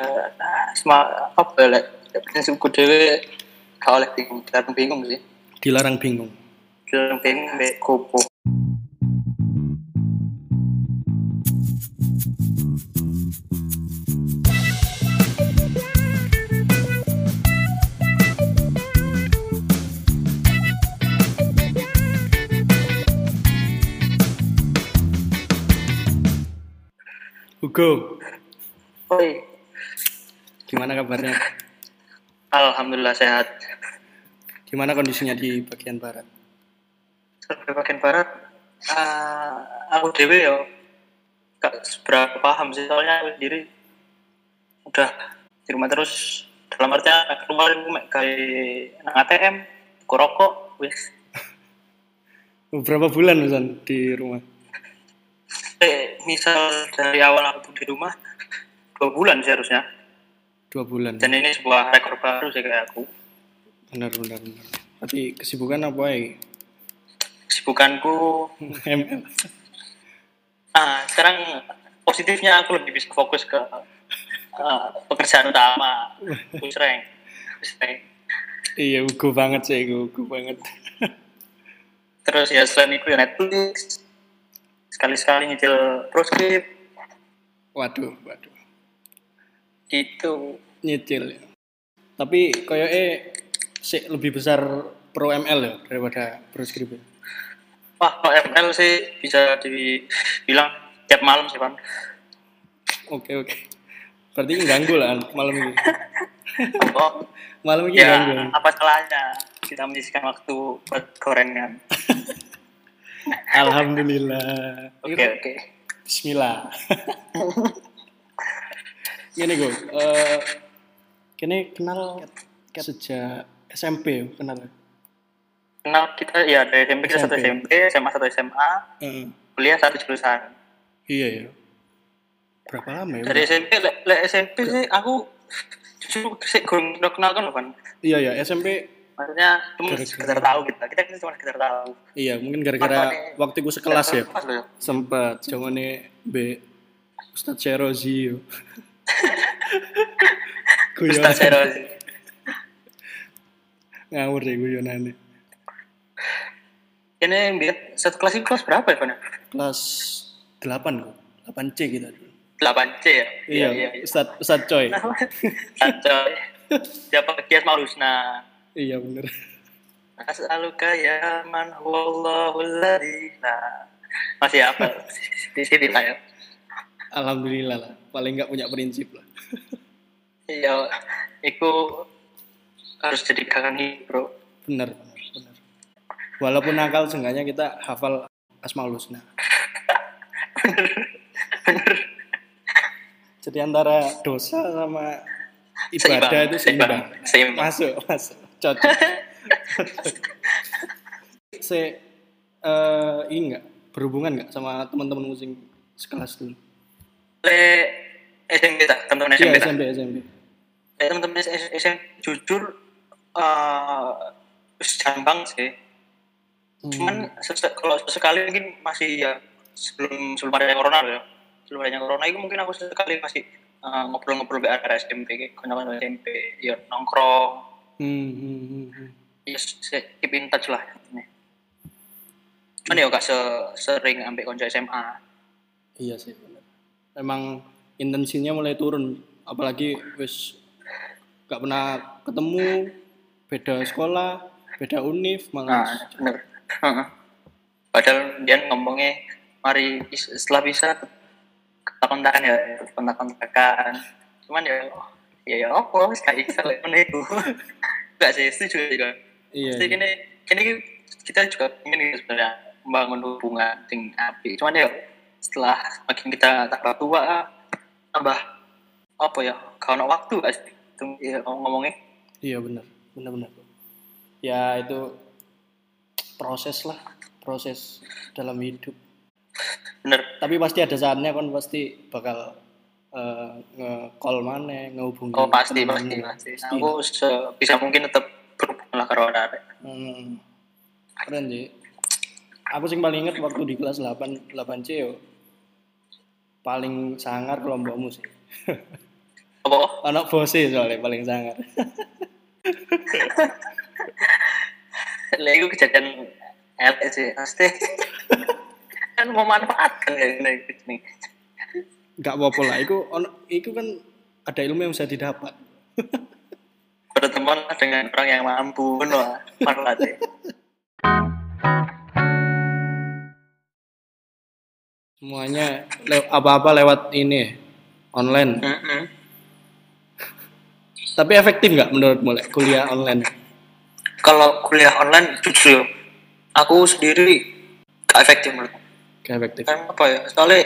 nah, semua apa lek prinsipku dhewe gak oleh bingung dilarang bingung sih. Dilarang bingung. dilarang bingung mbek kupu. Hugo, Oi, gimana kabarnya? alhamdulillah sehat Gimana kondisinya di bagian barat? sampai bagian barat ah, aku dewe yo gak seberapa paham sih soalnya aku sendiri udah di rumah terus dalam artian keluar aku kayak ATM rokok wis Berapa bulan Misan di rumah? eh, misal dari awal aku di rumah dua bulan sih harusnya Dua bulan. dan ini sebuah rekor baru sih kayak aku Benar, benar, benar. Tapi kesibukan apa ya? kesibukanku ML. ah sekarang positifnya aku lebih bisa fokus ke ah, pekerjaan utama pusreng Iya, Hugo banget sih, Hugo banget. terus ya selain itu ya Netflix sekali-sekali nyicil proscript Waduh, waduh. gitu Nyicil. Tapi kayak eh sih lebih besar pro ML ya daripada pro skrip. ya. wah kalau ML sih bisa dibilang tiap malam sih pan Oke, oke. Berarti ganggu lah malam ini. oh, Malam ini ya ganggu. apa salahnya kita menyisihkan waktu buat gorengan Alhamdulillah. oke oke Bismillah. Gini gue, eh kini kenal sejak SMP ya, kenal. kenal kita ya dari SMP kita satu SMP. SMA satu SMA Heeh. kuliah satu jurusan iya ya. Berapa lama ya? dari SMP le, le SMP sih aku justru sih kurang kenal kan kan Iya ya, SMP. maksudnya cuma Gara-gara- sekedar tahu kita kita kan cuma sekedar tahu Iya, mungkin gara-gara waktu gue sekelas ya. Loh. Sempat zamannya B Ustadz Cherozi Herozi ngawur deh guyonannya. ini biar satu kelas itu kelas berapa ya Pan? Kelas 8 kok. 8C kita dulu. 8 C ya Iya, iya iya Ustadz Coy. Coy siapa kias malusna iya bener. As'aluka ya man huwallahul ladzi la masih apa di sini lah ya Alhamdulillah lah. Paling nggak punya prinsip lah. Iya itu harus jadi kangen bro Bener, bener, bener. Walaupun nakal, seenggaknya kita hafal Asmaul Husna. Jadi antara dosa sama ibadah Seimbang, itu seimbang, seimbang. seimbang. Masuk, masuk. Cocok. Se eh ini enggak berhubungan nggak sama teman-teman musik sekelas dulu? le SMP tak teman-teman SMP tak SMP, SMP. Eh, teman-teman SMP jujur eh wis gampang sih Hmm. cuman sese- kalau sesekali mungkin masih ya sebelum sebelum adanya corona ya sebelum adanya corona itu mungkin aku sesekali masih eh, ngobrol-ngobrol uh, BR SMP kayak kawan SMP ya nongkrong Hmm, hmm, hmm, hmm. ya keep in touch lah ini kan ya gak se- sering ambil konco SMA Iya sih. Emang intensinya mulai turun, apalagi wis gak pernah ketemu, beda sekolah, beda univ, nah malah bener padahal dia ngomongnya mari setelah bisa kontak-kontakan ya kontak-kontakan cuman ya ya ya apa wis gak bisa lek iku gak sih setuju juga iya, Pasti iya. kini, kini kita juga ingin gitu sebenarnya membangun hubungan dengan api. Cuman ya setelah makin kita tambah tua, tambah apa ya, kalau waktu gak sih? Ya, ngomongnya. Iya benar, benar benar. Ya itu proses lah, proses dalam hidup. Bener, Tapi pasti ada saatnya kan pasti bakal eh, nge-call mana, ngehubungi. oh pasti, temen pasti, mana. pasti. Aku bisa mungkin tetap berhubungan lah karo ada. Hmm. Keren sih. Aku sih paling inget waktu di kelas 8 8C yo. Paling sangar kelompokmu sih. apa? Anak bose soalnya paling sangar. Lah itu kejadian elek sih pasti kan memanfaatkan ya ini ini. Nggak apa-apa lah itu ono itu kan ada ilmu yang bisa didapat. Berteman dengan orang yang mampu no manfaatnya semuanya le- apa-apa lewat ini online. Mm-mm. Tapi efektif nggak menurutmu Le, kuliah online? Kalau kuliah online jujur aku sendiri gak efektif menurutku Gak efektif. Kan apa ya? Soalnya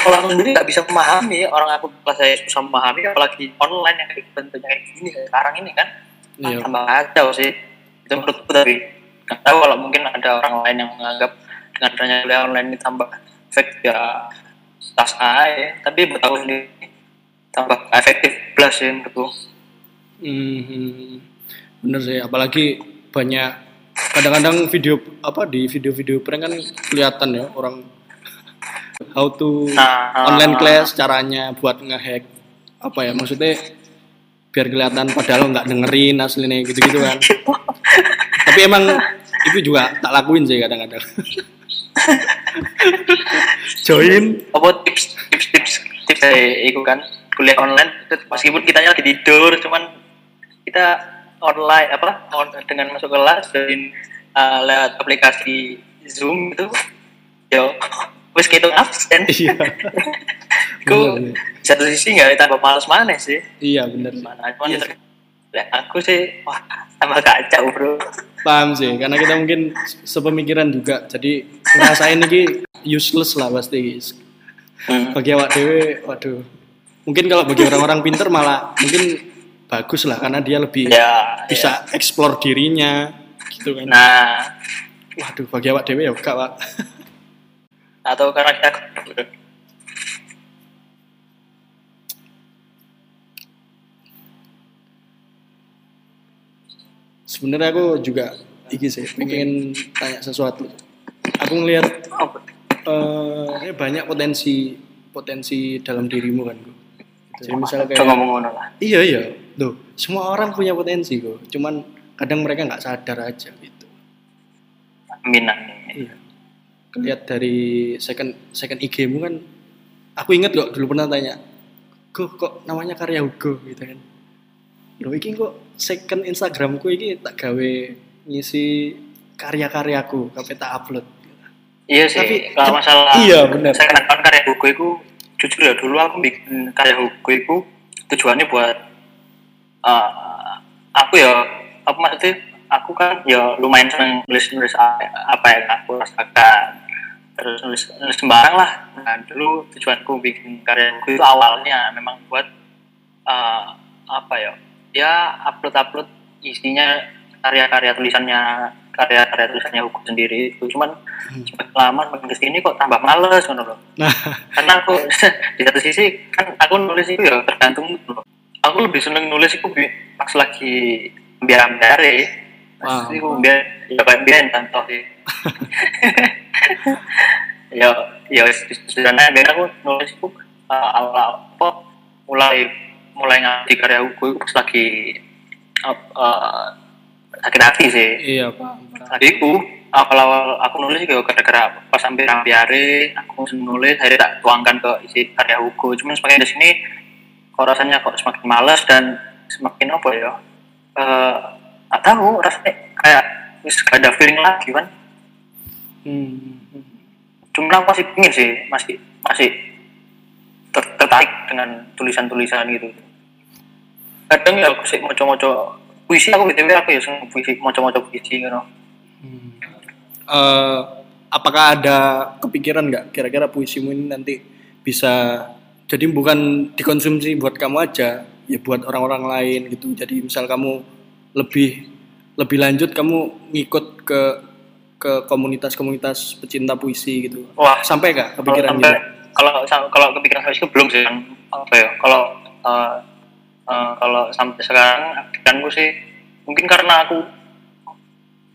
kalau aku sendiri nggak bisa memahami orang aku kelas saya susah memahami apalagi online yang bentuknya kayak gini sekarang ini kan. Iya. tambah kacau sih. Itu menurutku tapi nggak tahu kalau mungkin ada orang lain yang menganggap dengan adanya kuliah online ini tambah efektif ya tas aja. Tapi buat aku sendiri tambah efektif plus sih menurutku. Hmm, bener sih apalagi banyak kadang-kadang video apa di video-video prank kan kelihatan ya orang how to nah. online class caranya buat ngehack apa ya maksudnya biar kelihatan padahal nggak dengerin aslinya gitu-gitu kan. Tapi emang itu juga tak lakuin sih kadang-kadang. Join. Apa tips tips tips tips saya itu kan kuliah online meskipun kita lagi tidur cuman kita online apa on- dengan masuk kelas join uh, lewat aplikasi zoom itu yo wes kita absen iya. Ku satu sisi nggak tambah males mana sih? Iya bener. Sih. mana cuman Iya. Lah, aku sih wah tambah kacau bro. Paham sih karena kita mungkin sepemikiran juga jadi ngerasain ini useless lah pasti. Hmm. bagi awak dewe waduh mungkin kalau bagi orang-orang pinter malah mungkin bagus lah karena dia lebih ya bisa explore dirinya gitu ya. kan. Nah. Waduh bagi awak dewe ya enggak pak atau karena kita sebenarnya aku juga iki sih pengen tanya sesuatu. Aku ngelihat eh banyak potensi potensi dalam dirimu kan gue jadi misal Coba kayak ngomong ngono lah. Iya iya. Tuh semua orang punya potensi kok. Cuman kadang mereka nggak sadar aja gitu. Minat. Iya. Lihat dari second second IG mu kan aku inget kok dulu pernah tanya kok kok namanya karya Hugo? Gitu kan. Loh iki kok second Instagramku iki tak gawe ngisi karya-karyaku sampai tak upload. Iya sih, Tapi- kalau masalah iya, benar. Saya kenal karya buku itu, jujur ya dulu aku bikin karya buku itu tujuannya buat uh, aku ya, apa maksudnya aku kan ya lumayan seneng nulis nulis apa yang aku rasakan terus nulis nulis sembarang lah. Nah dulu tujuanku bikin karya buku itu awalnya memang buat uh, apa ya, ya upload upload isinya karya-karya tulisannya karya-karya tulisannya hukum sendiri itu. Cuman semakin lama semakin ke sini kok tambah males ngono loh. Nah karena aku di satu sisi kan aku nulis itu ya tergantung loh. Aku lebih seneng nulis itu pas lagi biar Wow. Pasti aku biar ya kayak biar contoh sih ya. Ya sebenarnya biar aku nulis itu uh, awal apa mulai mulai ngerti karya itu pas lagi uh, sakit hati sih iya paham. adikku awal-awal aku nulis juga gara-gara pas sampai rampiare aku nulis akhirnya tak tuangkan ke isi karya buku cuman semakin di sini kok rasanya kok semakin malas dan semakin apa ya eh nggak tahu rasanya kayak wis gak ada feeling lagi kan Hmm. cuma aku masih pingin sih masih masih ter- tertarik dengan tulisan-tulisan gitu kadang ya aku sih moco-moco puisi aku btw aku ya seneng puisi moco-moco puisi gitu Hmm. Eh, apakah ada kepikiran nggak kira-kira puisimu ini nanti bisa jadi bukan dikonsumsi buat kamu aja ya buat orang-orang lain gitu. Jadi misal kamu lebih lebih lanjut kamu ngikut ke ke komunitas-komunitas pecinta puisi gitu. Wah. Sampai gak kalau kepikiran sampai gitu? kalau kalau kepikiran sampai itu belum sih kan apa ya kalau eh, eh, kalau sampai sekarang pikiranku sih mungkin karena aku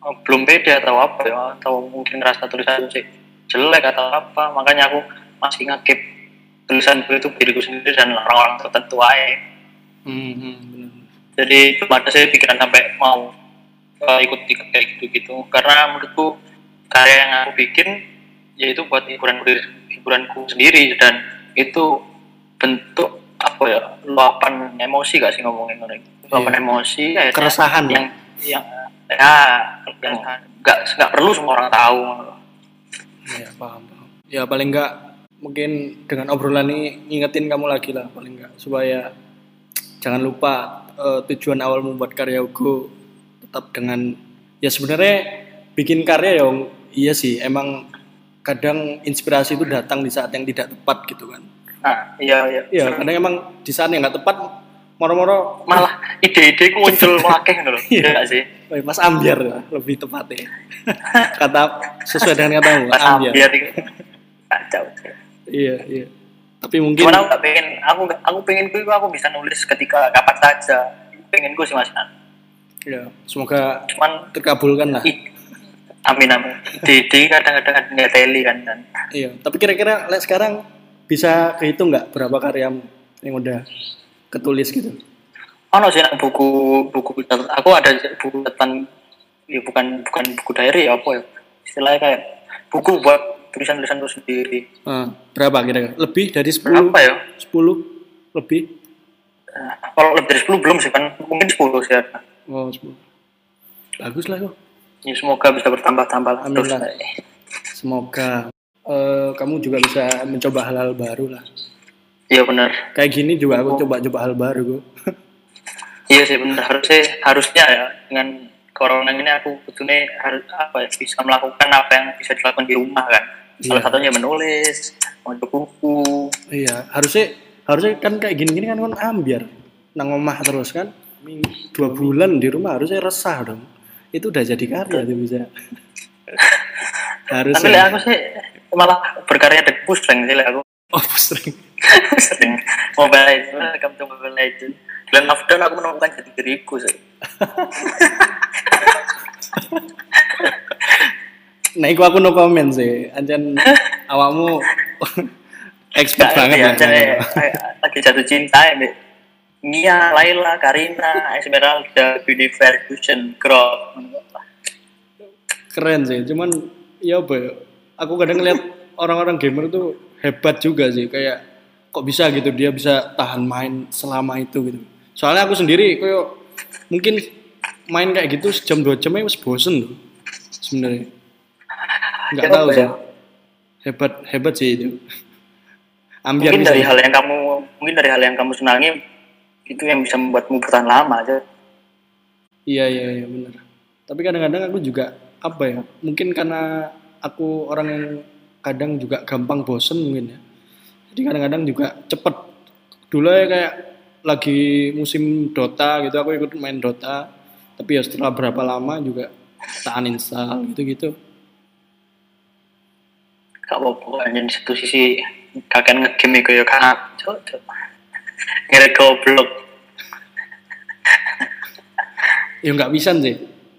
eh, belum pede atau apa ya atau mungkin ngerasa tulisan sih jelek atau apa makanya aku masih ngekip tulisanku itu diriku sendiri dan orang-orang tertentu aja Hmm, hmm, benar. jadi belum ada saya pikiran sampai mau uh, ikut ikut kayak gitu gitu karena menurutku karya yang aku bikin yaitu buat hiburan hiburanku sendiri dan itu bentuk apa ya? Luapan emosi gak sih ngomongin orang luapan Iya. emosi akhirnya Keresahan yang yang ya yang nggak nggak perlu semua orang tahu. Ya, paham, paham. Ya paling enggak mungkin dengan obrolan ini ngingetin kamu lagi lah paling enggak supaya jangan lupa eh, tujuan awal membuat karya Ugo tetap dengan ya sebenarnya bikin karya ya iya sih emang kadang inspirasi itu datang di saat yang tidak tepat gitu kan. Nah iya iya Iya, kadang emang di yang nggak tepat moro-moro malah ide-ide ku muncul wakeh gitu loh Iya. iya nggak sih Mas Ambiar lebih tepatnya. Kata sesuai dengan katamu, pas Ambiar. kacau Iya, iya. Tapi mungkin cuman aku gak pengen aku nggak- aku pengen ku aku bisa nulis ketika kapan saja pengen ku sih mas ya, semoga cuman terkabulkan lah. amin amin ide kadang-kadang ada nyeteli kan kan Iya, tapi kira-kira like, sekarang bisa kehitung nggak berapa karyamu yang udah ketulis gitu? ono sih buku buku catatan- aku ada buku catatan ya bukan bukan buku diary ya apa ya istilahnya kayak buku buat tulisan tulisan itu sendiri Ah, berapa kira-kira? Lebih dari 10? berapa ya 10? Lebih? Nah, kalau lebih dari 10 belum sih kan mungkin 10 sih ada Oh, 10. Bagus lah kok. ya semoga bisa bertambah-tambah terus. Semoga eh, kamu juga bisa mencoba hal-hal baru lah. iya benar Kayak gini juga aku coba-coba hal baru kok. iya sih benar harusnya harusnya ya dengan corona ini aku betulnya harus apa ya bisa melakukan apa yang bisa dilakukan di rumah kan salah Iya. satunya menulis membaca buku Iya, harusnya harusnya kan kayak gini-gini kan kan ambiar nang omah terus kan. Dua bulan di rumah harusnya resah dong. Itu udah jadi karya tuh bisa. harusnya. aku sih malah berkarya dengan pusreng sih lah aku Oh, sering. sering mobile legend welcome to mobile legend Glenn Lovedown aku menemukan jati diriku sih Nah, iku aku no comment sih. Anjan awakmu expert banget ya, eh, lagi jatuh cinta ya. Nia, Laila, Karina, Esmeralda, Beauty Ferguson, Grok. Keren sih. Cuman ya apa ya? Aku kadang ngeliat orang-orang gamer tuh hebat juga sih. Kayak kok bisa gitu dia bisa tahan main selama itu gitu. Soalnya aku sendiri kayak mungkin main kayak gitu sejam dua jam ya bosen loh sebenarnya. Nggak Ya, tahu apa sih. ya? Hebat hebat sih itu. Ambiar Mungkin dari hal yang kamu, mungkin dari hal yang kamu senangi itu yang bisa membuatmu bertahan lama aja. Iya iya iya benar. Tapi kadang-kadang aku juga apa ya? Mungkin karena aku orang yang kadang juga gampang bosen mungkin ya. Jadi kadang-kadang juga cepet. Dulu ya kayak lagi musim Dota gitu aku ikut main Dota. Tapi ya setelah berapa lama juga tak uninstall gitu-gitu. Gak apa-apa, dan di satu sisi kakek ngegame itu ya kan. Ngira goblok. Ya nggak bisa sih.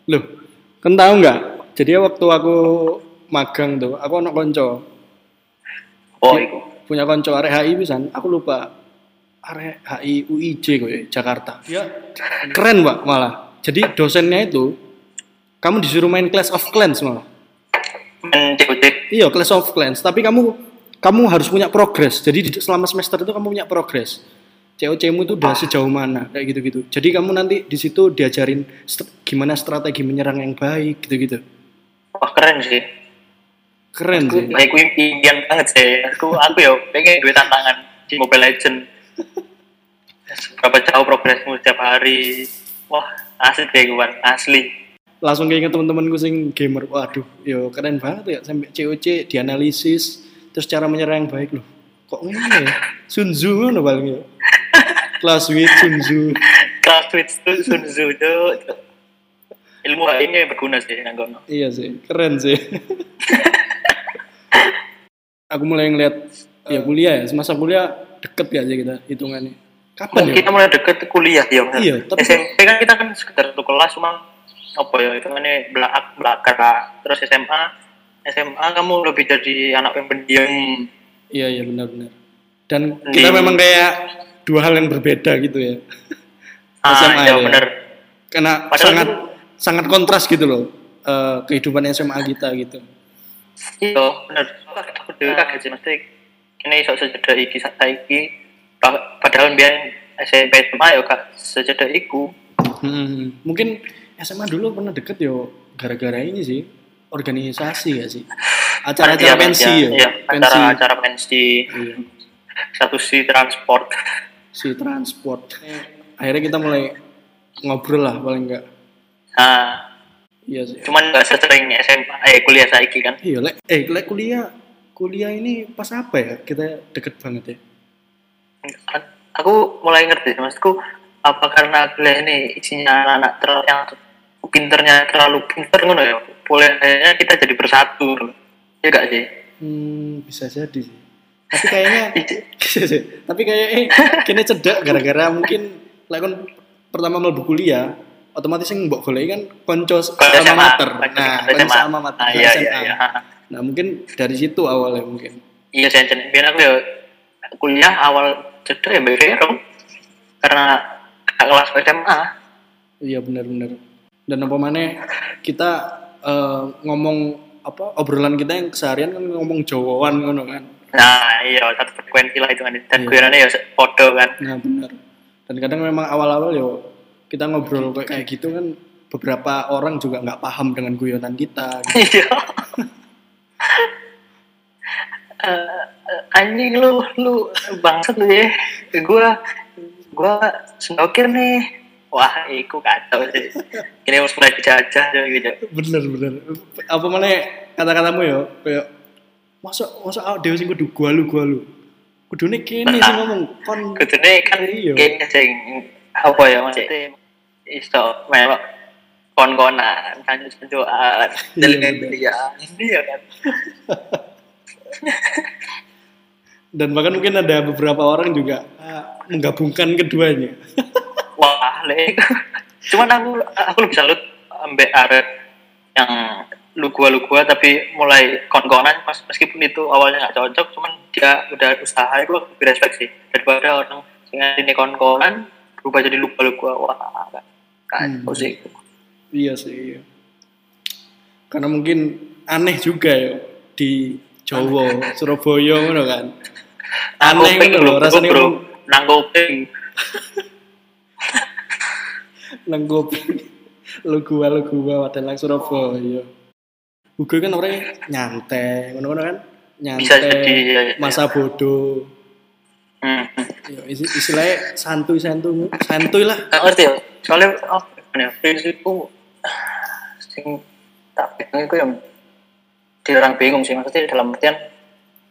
Loh, kan tahu nggak? Jadi waktu aku magang tuh, aku anak konco. Oh, itu. punya konco arek HI pisan, aku lupa arek HI UIJ kok ya, Jakarta. Ya, keren Pak malah. Jadi dosennya itu kamu disuruh main Clash of Clans malah. Men COD. Iya, Clash of Clans, tapi kamu kamu harus punya progres. Jadi di- selama semester itu kamu punya progres. COC-mu itu udah sejauh mana kayak gitu-gitu. Jadi kamu nanti di situ diajarin st- gimana strategi menyerang yang baik gitu-gitu. Wah, keren sih. Keren Aku, sih. aku impian banget sih. Aku, aku ya pengen duit tantangan di Mobile Legend. Seberapa jauh progresmu setiap hari. Wah, asli kayak gue, asli. langsung keinget teman-temanku sing gamer waduh yo keren banget ya sampai COC dianalisis terus cara menyerang yang baik loh kok ngene ya Sun Tzu ngono paling ya kelas with Sun Tzu Kelas Twitch tuh Sun Tzu tuh. Ilmu lainnya berguna sih nang kono. iya sih keren sih aku mulai ngeliat ya kuliah ya semasa kuliah deket gak sih kita hitungannya. Kapan ya? Kita mulai deket kuliah ya. Iya, tapi- SMP kan kita kan sekitar satu kelas cuma apa ya itu kan belakang belakang terus SMA SMA kamu lebih jadi anak yang pendiam. Iya iya benar-benar dan kita memang kayak dua hal yang berbeda gitu ya. Ah SMA iya ya. bener karena Padahal sangat itu- sangat kontras gitu loh eh, kehidupan SMA kita gitu iya bener. Aku dhewe kaget sih mesti kene iso sejeda iki saiki Pa- padahal biyen SMP SMA ya gak sejeda iku. Hmm, mungkin SMA dulu pernah deket yo gara-gara ini sih organisasi ya sih. Acara-acara Iya, pensi iya, ya. iya, pensi. acara-acara pensi. Iya, satu si transport. Si transport. Akhirnya kita mulai ngobrol lah paling enggak nah iya sih. Cuman gak sesering SMA eh kuliah saiki kan. Iya lek eh lek kuliah kuliah ini pas apa ya? Kita deket banget ya? Aku mulai ngerti maksudku apa karena kuliah ini isinya anak terlalu yang pinternya terlalu pinter ngono ya? Boleh kayaknya kita jadi bersatu ya gak sih? Hmm, bisa jadi sih. Tapi kayaknya tapi kayak eh kini cedek gara-gara mungkin lek pertama mlebu kuliah otomatis yang mbok goleki kan konco SMA, mater. Nah konco alma mater Ah, nah, iya, iya, iya. nah mungkin dari situ awalnya mungkin. Iya saya biar aku ya kuliah awal cedek ya Vero karena kakak kelas SMA iya benar-benar. Dan apa mana kita eh, ngomong apa obrolan kita yang keseharian kan ngomong Jawaan ngono kan. Nah iya satu frekuensi lah itu kan dan Iya. ya podo kan. Nah benar. Dan kadang memang awal-awal yo kita ngobrol kayak gitu kan beberapa orang juga nggak paham dengan guyonan kita. gitu. iya Eh, eh, anjing lu lu bangsat lu ya gua gua snooker nih wah iku kacau sih ini harus mulai dijajah aja gitu bener bener. Apa mana kata-katamu yo kayak masa masa awak dewe sing kudu gua lu gua lu. Kudune kene sing ngomong kon kudune kan Iya. kayaknya sing apa ya maksudnya iso melok kon-konan Iya, jalan bener. dia iya kan? Dan bahkan mungkin ada beberapa orang juga ah, menggabungkan keduanya. wah le. Cuman aku aku lebih salut ambek Aret yang lu gua lu gua tapi mulai kon-konan mas, meskipun itu awalnya nggak cocok cuman dia udah usaha itu lebih respect sih. Daripada orang yang ini kon-konan berubah jadi lu gua lu gua wah kan Hmm. sih Iya sih. Iya. Karena mungkin aneh juga ya di Jawa, Surabaya ngono kan. Aneh ngono lho rasane bro ngomong nangkoping nang kopi. Lu gua lu gua wadah lang Surabaya. Uga kan orangnya nyantai, ngono-ngono kan. Nyantai, Bisa jadi, ya, ya. masa bodoh. Istilahnya santuy-santuy, santuy lah. Gak ngerti ya soalnya oh ya prinsipku sing tak pegang itu yang di orang bingung sih maksudnya dalam artian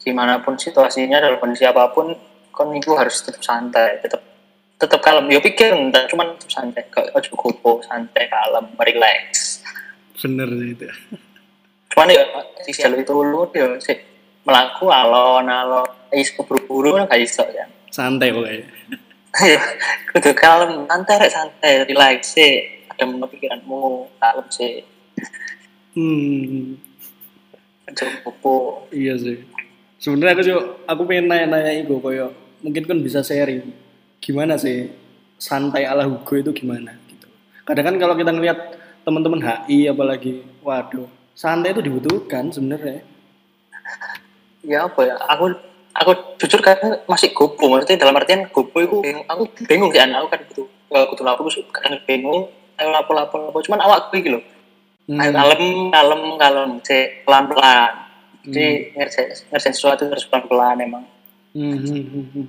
gimana pun situasinya dalam kondisi apa pun kon itu harus tetap santai tetap tetap kalem ya pikir enggak cuman tetap santai ojo gopo santai kalem relax Bener sih itu. cuman ya di jalur itu lu ya sih melaku alon alon is keburu-buru kan gak iso ya Santai pokoknya. Kudu kalem, santai rek santai, relax sih. Ada mana pikiranmu, kalem sih. Hmm. Cukup. Iya sih. Sebenarnya aku juga aku pengen nanya-nanya itu koyo mungkin kan bisa sharing gimana sih santai ala Hugo itu gimana gitu. Kadang kan kalau kita ngelihat teman-teman HI apalagi waduh santai itu dibutuhkan sebenarnya. Ya apa ya, aku aku jujur kan masih gopo, maksudnya dalam artian gopo itu bingung. aku bingung sih anak aku kan gitu. Aku tuh lapo, terus kadang bingung, ayo lapo lapo lapo, cuman awak gue gitu. Hmm. Kalem, kalem, kalem, cek pelan-pelan. Jadi ngerjain, ngerjain sesuatu harus pelan-pelan emang. Hmm, hmm, hmm, hmm.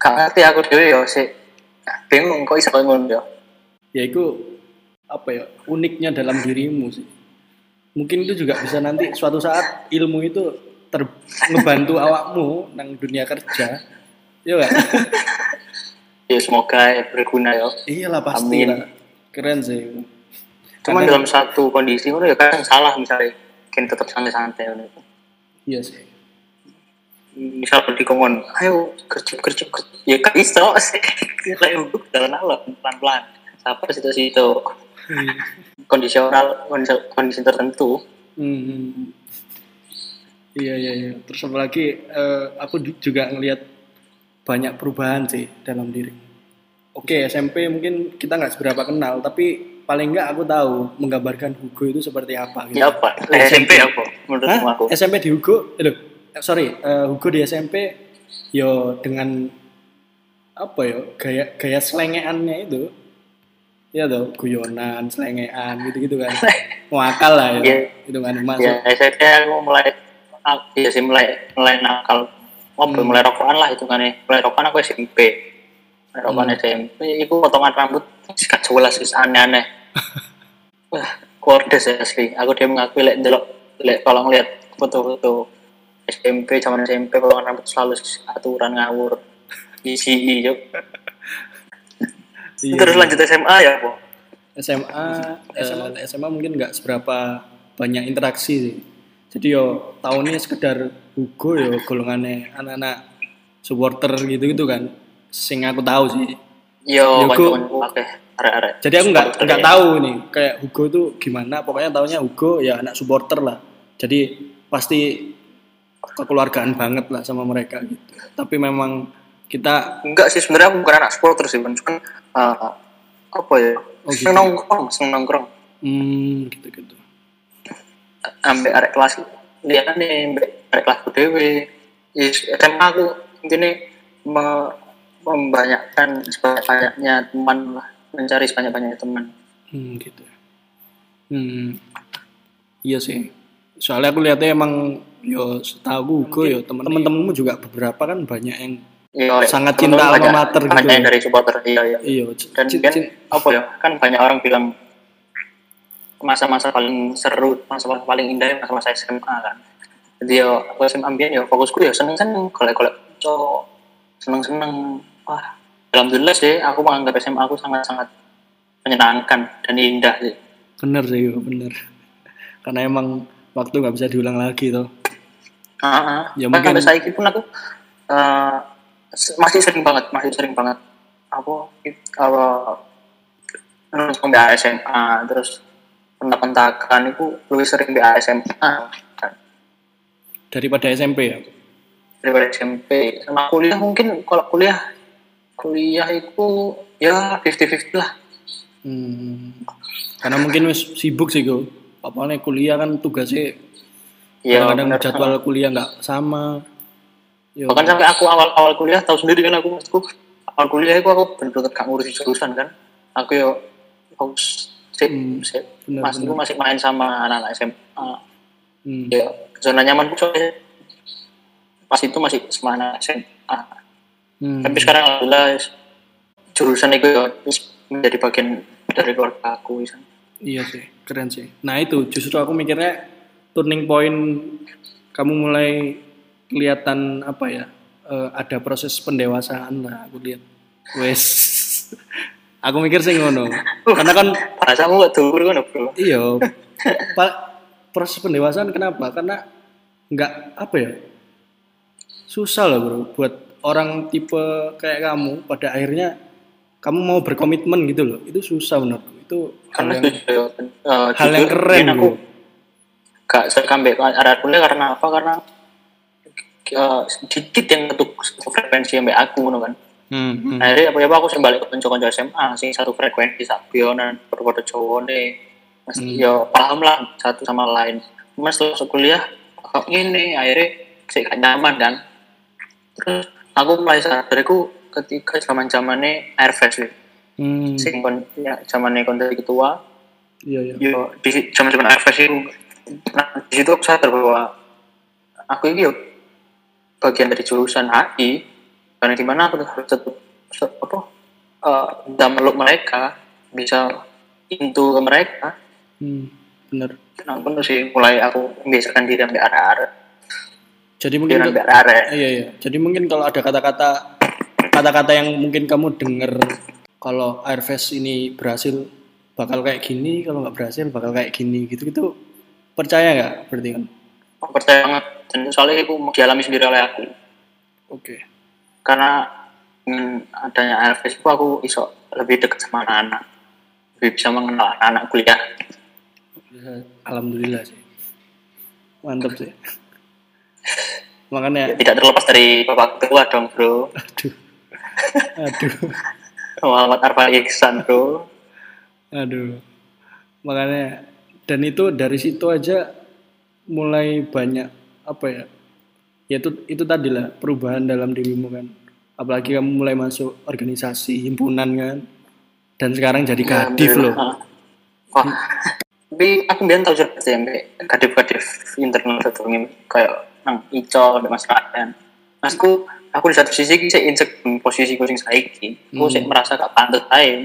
Gak ngerti aku dhewe ya sih. Bingung kok koyo ngono ya. Ya itu apa ya uniknya dalam dirimu sih. Mungkin itu juga bisa nanti suatu saat ilmu itu ter ngebantu awakmu nang dunia kerja. Iya kan? Ya semoga berguna ya. Iyalah pasti Amin. lah. Keren sih. Cuman dalam satu kondisi ngono ya kadang salah misalnya kan tetap santai-santai. Iya sih. Misal dikongkon, ayo kerja kerja. Ya kan iso sih. Kayak untuk jalan alam pelan-pelan. Sabar situ-situ. Hmm. Kondisional kondisi, kondisi tertentu. Hmm. Iya iya iya. Terus apalagi eh, aku ju- juga ngelihat banyak perubahan sih dalam diri. Oke SMP mungkin kita nggak seberapa kenal, tapi paling nggak aku tahu menggambarkan Hugo itu seperti apa gitu. Ya apa? Oh, SMP apa? Menurut Hah? aku. SMP di Hugo, eh, loh, eh, sorry, eh, Hugo di SMP, yo dengan apa yo gaya gaya selengeannya itu, ya tuh guyonan, selengean gitu-gitu kan, muakal lah ya, Iya. itu kan masuk. Ya SMP aku mulai ah, iya sih mulai mulai nakal. Oh, Hmm. mulai rokokan lah itu kan ya. Mulai rokokan aku SMP. Mulai rokokan Hmm. SMP. Itu potongan rambut gak jelas sih aneh-aneh. Wah, kordes ya asli. Aku dia mengakui lek delok lek kalau ngeliat foto-foto SMP zaman SMP potongan rambut selalu aturan ngawur. Isi yuk. Iya. Terus lanjut SMA ya, Po. SMA, SMA, SMA mungkin nggak seberapa banyak interaksi sih. Jadi yo tahunnya sekedar Hugo yo golongannya anak-anak supporter gitu gitu kan. Sing aku tahu sih. Yo, Yo, Go. kanca-kanca akeh arek-arek. Jadi aku nggak nggak ya. tahu nih kayak Hugo tuh gimana. Pokoknya tahunya Hugo ya anak supporter lah. Jadi pasti kekeluargaan banget lah sama mereka gitu. Tapi memang kita enggak sih sebenarnya aku bukan anak supporter sih cuman cuman, uh, apa ya Oh, gitu. seneng nongkrong seneng nongkrong hmm gitu gitu. Ambek arek kelas lihat nih ambek arek kelas dewe Is- SMA aku intinya me- membanyakkan sebanyak-banyaknya teman lah mencari sebanyak-banyaknya teman Hmm, gitu. Hmm. Iya sih. Soalnya aku lihatnya emang yo setahu gue yo temen-temenmu juga beberapa kan banyak yang Iya, Sangat teman-teman cinta alma mater gitu banyak ya. yang dari supporter iya iya iya dan kan c- apa ya kan banyak orang bilang masa-masa paling seru masa-masa paling indah masa-masa SMA kan jadi ya aku SMA ambian ya fokusku ya seneng-seneng kalau-kalau cowok seneng-seneng wah alhamdulillah sih aku menganggap SMA aku sangat-sangat menyenangkan dan indah sih bener sih yo, bener. Karena emang waktu nggak bisa diulang lagi tuh. Ah, Ya, mungkin- sampai saya pun aku eh, se- masih sering banget, masih sering banget. Aku apa nonton di SMA terus pentak-pentakan itu lebih sering di SMA Daripada SMP ya. daripada SMP. Sama kuliah mungkin kalau kuliah kuliah itu ya 50-50 lah. Hmm. Karena mungkin wis sibuk sih gue. Apalagi kuliah kan tugasnya Ya, benar. jadwal kuliah nggak sama. Yo, Bahkan sampai aku awal-awal kuliah tahu sendiri kan aku maksudku awal kuliah itu aku bener-bener gak ngurusin jurusan kan. Aku yo fokus sip, Hmm, bener, Mas itu masih main sama anak-anak SMA. hmm. Ya, zona nyaman soalnya pas itu masih sama anak SMA. Hmm. Tapi sekarang alhamdulillah jurusan itu ya menjadi bagian dari keluarga aku. Iya sih, keren sih. Nah itu justru aku mikirnya turning point kamu mulai kelihatan apa ya? eh, ada proses pendewasaan lah aku lihat. Wes. aku mikir sih ngono. Karena kan Bahasamu gak dulu kan bro. iya Pak proses pendewasaan kenapa? Karena nggak apa ya? Susah loh bro buat orang tipe kayak kamu pada akhirnya kamu mau berkomitmen gitu loh. Itu susah menurutku. Itu hal yang, eh, hal yang keren aku bro. gak sekambek arah kuliah karena apa? Karena eh, sedikit yang satu frekuensi yang aku ngono kan. Hmm, hmm. Akhirnya apa ya aku sing balik ke kanca-kanca SMA sing satu frekuensi sabionan berpada cowone. Mas Hmm. ya paham lah satu sama lain. Mas setelah kuliah kok ini akhirnya sih gak nyaman kan. Terus aku mulai sadar aku ketika zaman zamannya Airfest sih. Hmm, Sing kon ya zamannya kon dari ketua iya iya. yo di zaman zaman Airfest itu nah di situ aku sadar bahwa aku ini yo bagian dari jurusan HI karena di mana aku harus tetap apa bisa meluk mereka bisa into ke mereka Hmm, bener. nah bener sih mulai aku membiasakan diri ambil arah-arah Jadi mungkin ambil arah-arah iya iya. Jadi mungkin kalau ada kata-kata kata-kata yang mungkin kamu dengar kalau Airfest ini berhasil bakal kayak gini, kalau nggak berhasil bakal kayak gini gitu gitu. Percaya nggak berarti kan? percaya banget dan soalnya aku dialami sendiri oleh aku Oke. Karena dengan adanya Airfest itu aku iso lebih dekat sama anak-anak lebih bisa mengenal anak-anak kuliah Bisa- Alhamdulillah sih. Mantap sih. makanya Tidak terlepas dari Bapak Ketua dong, Bro. aduh aduh Muhammad Arfan Iksan, Bro. aduh makanya dan itu dari situ aja mulai banyak apa ya ya itu itu tadi lah perubahan dalam dirimu kan apalagi kamu mulai masuk organisasi himpunan kan dan sekarang jadi kadif loh Alhamdulillah. Wah. Tapi aku biar tahu juga sih mbak kadif-kadif internal itu kayak nang Ico dan Mas Raden. Masku aku di satu sisi saya insek posisi kucing saiki. Aku sih merasa gak pantas aja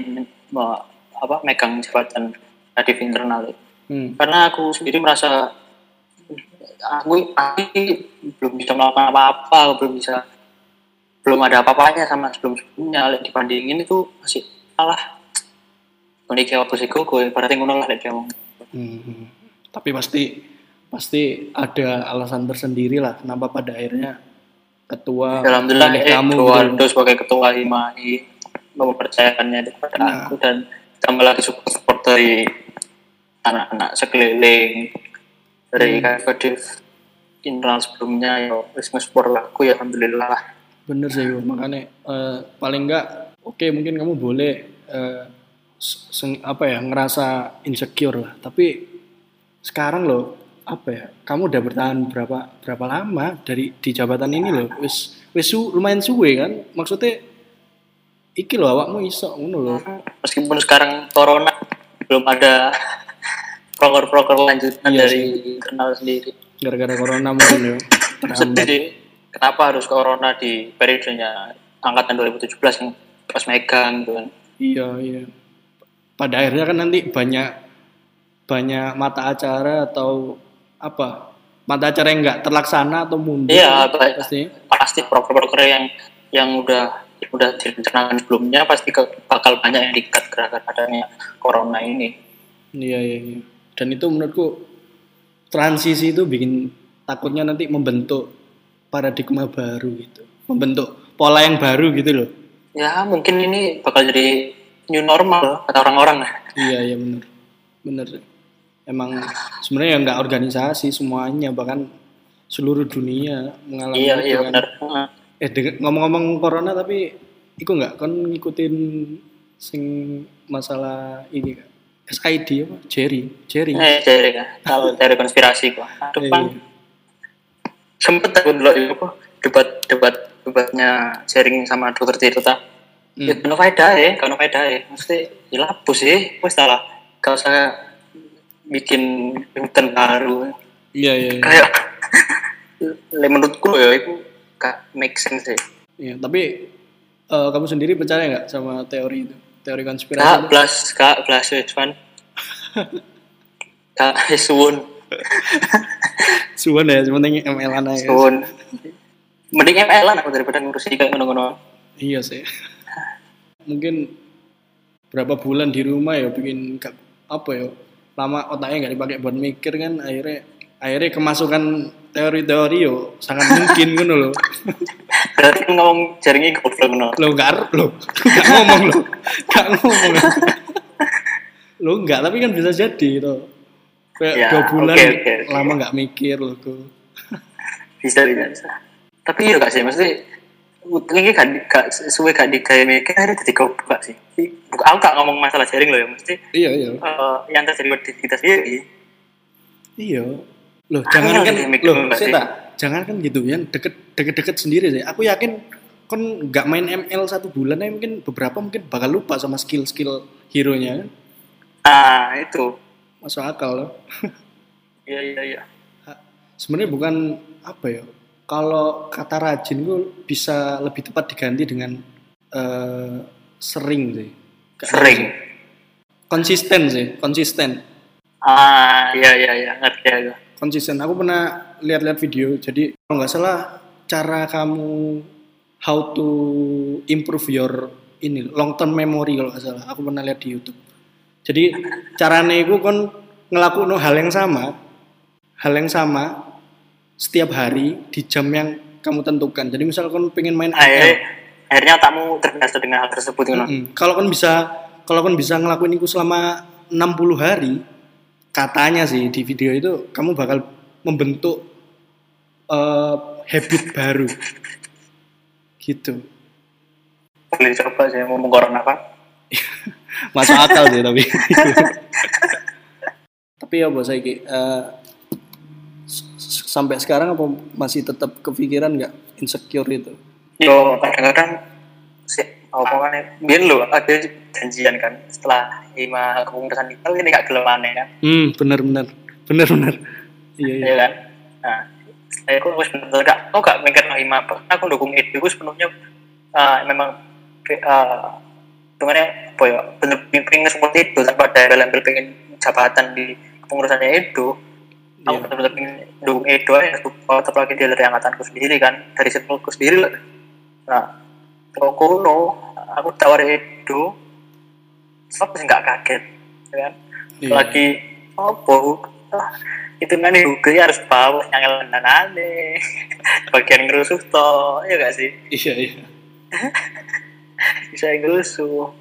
me- apa megang jabatan kadif internal. Hmm. Karena aku sendiri merasa aku, aku belum bisa melakukan apa-apa, belum bisa belum ada apa-apanya sama sebelum-sebelumnya Lek dibandingin itu masih kalah kayak apa sih gue, berarti ngono lah dia ngomong. Hmm. Tapi pasti pasti ada alasan tersendiri lah kenapa pada akhirnya ketua Alhamdulillah eh, kamu gitu. Eduardo sebagai ketua HIMAI mempercayakannya kepada Nah. aku dan tambah lagi support support dari anak-anak sekeliling dari Hmm. kadif internal sebelumnya ya wis nge-support aku ya alhamdulillah lah. Bener sih Yo. makanya eh, paling enggak oke mungkin kamu boleh eh, seng- apa ya ngerasa insecure lah tapi sekarang loh apa ya kamu udah bertahan berapa berapa lama dari di jabatan ini loh wis wis su- lumayan suwe kan maksudnya iki loh awakmu iso ngono loh Meskipun sekarang corona belum ada proker-proker lanjutan Iya dari internal sendiri. gara-gara corona mungkin yo Sedih sih, kenapa harus corona di periodenya angkatan 2017 yang pas megang gitu kan. Iya, iya. Pada akhirnya kan nanti banyak banyak mata acara atau apa? Mata acara yang nggak terlaksana atau mundur. Iya, baik. pasti. pasti proker-proker yang yang udah yang udah direncanakan sebelumnya pasti bakal banyak yang dikat gara-gara adanya corona ini. Iya, iya, iya. Dan itu menurutku transisi itu bikin takutnya nanti membentuk paradigma baru gitu. Membentuk pola yang baru gitu loh. Ya mungkin ini bakal jadi new normal kata orang-orang. Iya, iya bener. Bener. Emang sebenarnya nggak organisasi semuanya bahkan seluruh dunia mengalami Iya itu iya kan. benar. Eh ngomong-ngomong corona tapi iku nggak kan ngikutin sing masalah ini Kak? SID apa? Jerry, Jerry. Eh dari ya, kalau dari konspirasi kok. Aduh Iya. bang, sempet aku dulu itu apa debat debat debatnya sharing sama dokter Tirta. Hmm. Ya penuh faedah ya, penuh faedah ya. Mesti dilapus sih, wes lah. Kalau saya bikin konten baru, Iya iya. Iya. kayak le menurutku ya itu gak make sense sih. Iya, tapi eh, kamu sendiri percaya nggak sama teori itu? Teori konspirasi Kak plus kak plus wes fan. Kak suwun Suwan ya, cuma ML aja. ya. suwun. Mending ML lah aku daripada ngurusin kayak ngono-ngono. Iya sih. Mungkin berapa bulan di rumah ya bikin apa ya lama otaknya nggak dipakai buat mikir kan akhirnya akhirnya kemasukan teori-teori yo sangat mungkin gitu loh Berarti kan ngomong jaringnya goblok ngono. lo nggak lo nggak ngomong lo nggak ngomong lo nggak tapi kan bisa jadi gitu kayak Ya, dua bulan oke, oke, oke. lama nggak mikir lo Bisa bisa bisa. Tapi iya gak sih maksudnya ini gak, gak suwe gak digawe mikir akhirnya jadi goblok gak sih? Aku gak ngomong masalah jaring loh ya, mesti iya iya eh, yang terjadi di kita sendiri. iya loh jangan kan loh saya jangan kan gitu ya deket deket deket sendiri sih aku yakin kan nggak main ML satu bulan ya mungkin beberapa mungkin bakal lupa sama skill skill hero nya kan Ah itu. masuk akal loh Iya iya iya. sebenarnya bukan apa ya kalau kata rajin itu bisa lebih tepat diganti dengan eh, sering sih tahu Sering. konsisten sih konsisten Ah iya iya iya ngerti aku. Konsisten. Aku pernah lihat-lihat video. Jadi kalau nggak salah cara kamu how to improve your ini long term memory kalau nggak salah. Aku pernah lihat di YouTube. Jadi caranya itu kan ngelakuin hal yang sama hal yang sama setiap hari di jam yang kamu tentukan. Jadi misal kan pengen main ML Akhirnya, otakmu terbiasa dengan hal tersebut ngono. Mm-mm. kalau kan bisa kalau kan bisa ngelakuin itu selama 60 hari katanya sih di video itu kamu bakal membentuk eh, habit baru. Gitu. Boleh coba sih ngomong corona apa? Masuk akal sih tapi. Tapi ya bos saya sampai sekarang apa masih tetap kepikiran nggak insecure itu? Yo kadang-kadang sih apa kan biar lo ada janjian kan setelah lima kepengurusan itu ini gak gelemannya kan? Hmm benar benar benar benar iya iya. Iya kan? Nah saya aku harus benar gak aku gak mikir lima apa aku dukung itu aku sepenuhnya uh, memang uh, sebenarnya apa ya bener pengen seperti itu. Tanpa ada dalam pengen jabatan di kepengurusannya itu aku Iya. benar-benar pengen dukung Edo ya tetap lagi dia dari angkatanku sendiri kan dari circleku sendiri lah. Nah kuno aku tawarin Edo siapa sih nggak kaget ya kan? Iya. lagi apa? Ah, itu juga ya harus bawa yang aneh bagian ngerusuh toh ya gak sih? Iya iya. Bisa ngerusuh.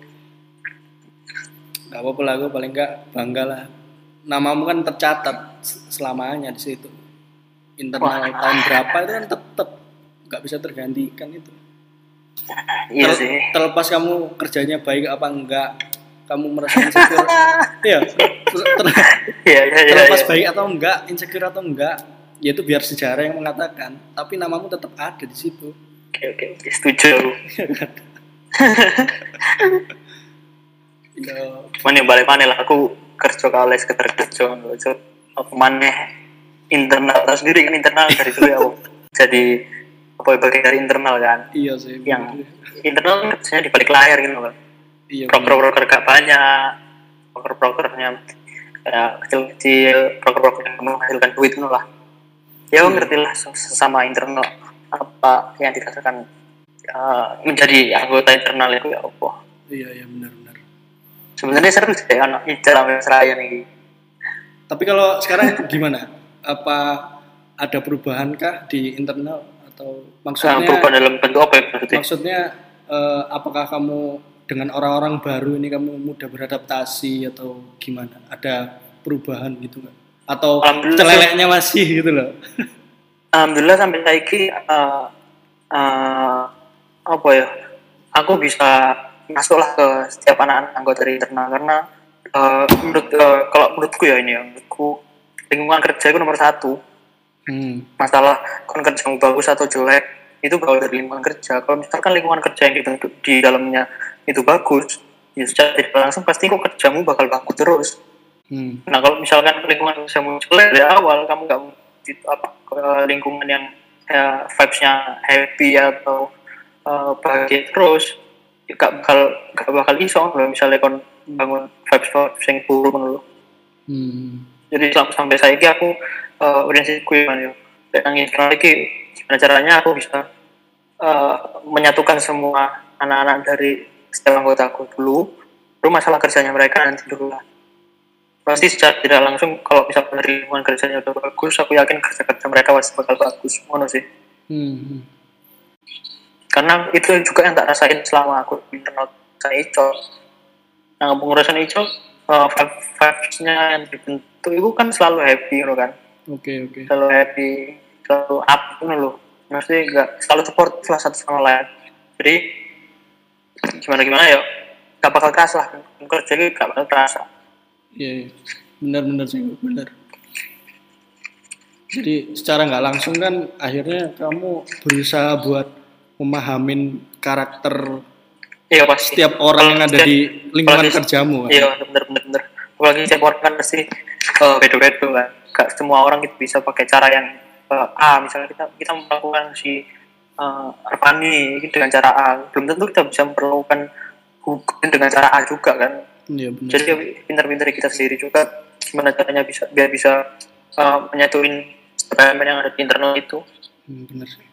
Nggak apa-apa lah gue paling nggak bangga lah. Namamu kan tercatat selamanya di situ. Internal Wah. tahun berapa itu kan tetap nggak bisa tergantikan itu iya Ter- sih. terlepas kamu kerjanya baik apa enggak kamu merasa insecure. Iya. Ter- ter- iya terlepas baik atau enggak insecure atau enggak ya itu biar sejarah yang mengatakan tapi namamu tetap ada di situ. Oke oke oke, setuju. Aku. ya cuman yang balik mana lah aku kerja kali sekedar kerja apa mana internal tahu sendiri kan internal dari dulu ya aku jadi apa bagian dari internal kan? Iya sih yang bener. internal kan kerjanya di balik layar gitu kan iya broker-broker gak banyak broker-brokernya ya kecil-kecil broker-broker yang menghasilkan duit itu lah. Ya Hmm. ngerti lah sama internal apa yang dikatakan ya, menjadi anggota internal itu ya apa iya iya benar-benar sebenarnya seru sih anak sama seraya nih Tapi kalau sekarang gimana? Apa ada perubahankah di internal atau Nah, maksudnya perubahan dalam bentuk apa ya maksudnya maksudnya eh, apakah kamu dengan orang-orang baru ini kamu mudah beradaptasi atau gimana? Ada perubahan gitu nggak? Atau celeleknya masih gitu loh? alhamdulillah sampai saiki eh, eh, apa ya aku bisa masuklah ke setiap anak-anak anggota dari internal karena eh, menurut eh, kalau menurutku ya ini ya menurutku lingkungan kerja itu nomor satu Hmm. masalah kon kerjamu bagus atau jelek itu berawal dari lingkungan kerja kalau misalkan lingkungan kerja yang dibentuk di dalamnya itu bagus ya secara tidak langsung pasti kok kerjamu bakal bagus terus Hmm. Nah kalau misalkan lingkungan kamu jelek dari awal kamu nggak apa ke lingkungan yang ya, vibes-nya happy atau eh, bahagia terus ya gak bakal gak bakal iso kalau misalnya kon bangun vibes vibes yang buruk menurut Hmm. Jadi sam- sampai saya ini aku uh, prinsipku ya ya yang internal lagi gimana caranya aku bisa eh, menyatukan semua anak-anak dari setiap anggotaku dulu baru masalah kerjanya mereka nanti dulu lah pasti secara tidak langsung kalau dari lingkungan kerjanya udah bagus aku yakin kerja kerja mereka pasti bakal bagus ngono sih Hmm. hmm. karena itu juga yang tak rasain selama aku internal saya Ico nah pengurusan Ico uh, vibes-nya yang dibentuk itu kan selalu happy gitu kan Oke oke. selalu happy selalu up gitu loh maksudnya enggak selalu support lah satu sama lain jadi gimana gimana ya gak bakal terasa lah kerja gitu gak bakal terasa Iya, iya. benar-benar sih, benar. Jadi secara nggak langsung kan akhirnya kamu berusaha buat memahamin karakter iya pasti setiap orang yang ada Setiap- di lingkungan apalagi- kerjamu. kan? iya bener bener bener apalagi setiap orang kan pasti uh, beda-beda kan gak semua orang itu bisa pakai cara yang uh, A misalnya kita kita melakukan si uh, Arfani gitu dengan cara A belum tentu kita bisa memperlakukan hukum dengan cara A juga kan Iya benar. jadi pintar-pintar kita sendiri juga gimana caranya bisa biar bisa uh, menyatuin yang ada di internal itu Hmm, benar sih.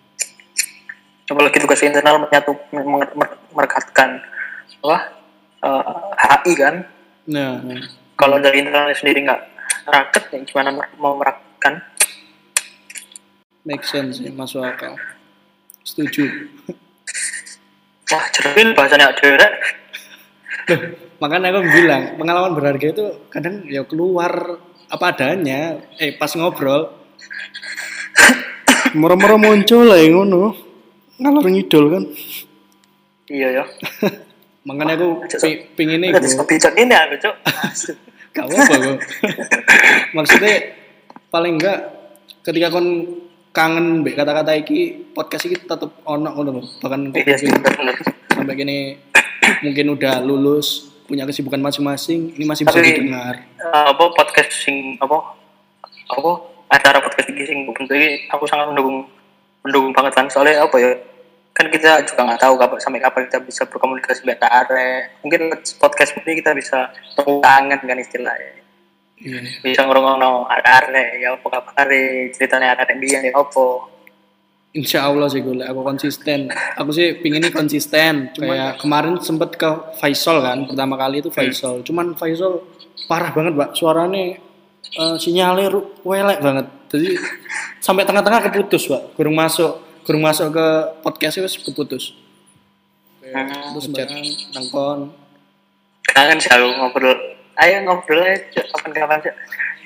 Apalagi tugas internal menyatu mer- mer- merekatkan apa uh, HI kan Nah, nah, kalau dari internalnya sendiri nggak raket ya gimana mau merakatkan make sense sih, masuk akal. Setuju. wah jeril bahasanya ada makanya aku bilang pengalaman berharga itu kadang ya keluar apa adanya. Eh pas ngobrol Moro-moro muncul lah yang ngono. Ngalor ngidol kan. iya ya Makanya aku pi- pingin iku. disebut bijak ini aku cok Gak apa-apa kok. Maksudnya paling enggak ketika kon kangen mbek kata-kata iki podcast iki tetep ono ngono lho. Bahkan iya sampai gini mungkin udah lulus punya kesibukan masing-masing ini masih bisa Tapi- didengar. Eh, apa podcast sing apa apa acara podcast ini sing bentuk ini aku sangat mendukung mendukung banget kan soalnya apa ya kan kita juga nggak tahu kapan sampai kapan kita bisa berkomunikasi dengan are mungkin podcast ini kita bisa tepuk tangan kan istilahnya Iya. bisa ngurung-ngurung are ya apa kabar ceritanya are dia ya apa Insya Allah sih gue, aku konsisten. Aku sih pinginnya konsisten. Kayak kemarin sempet ke Faisal kan, pertama kali itu Faisal. Cuman Faisal parah banget, Pak. Suaranya eh, sinyalnya welek banget. Jadi sampai tengah-tengah keputus, Pak. Kurang masuk, kurang masuk ke podcastnya wis keputus. Hmm, Terus barang nangkon. kangen sih aku ngobrol ayo ngobrol aja kapan-kapan sih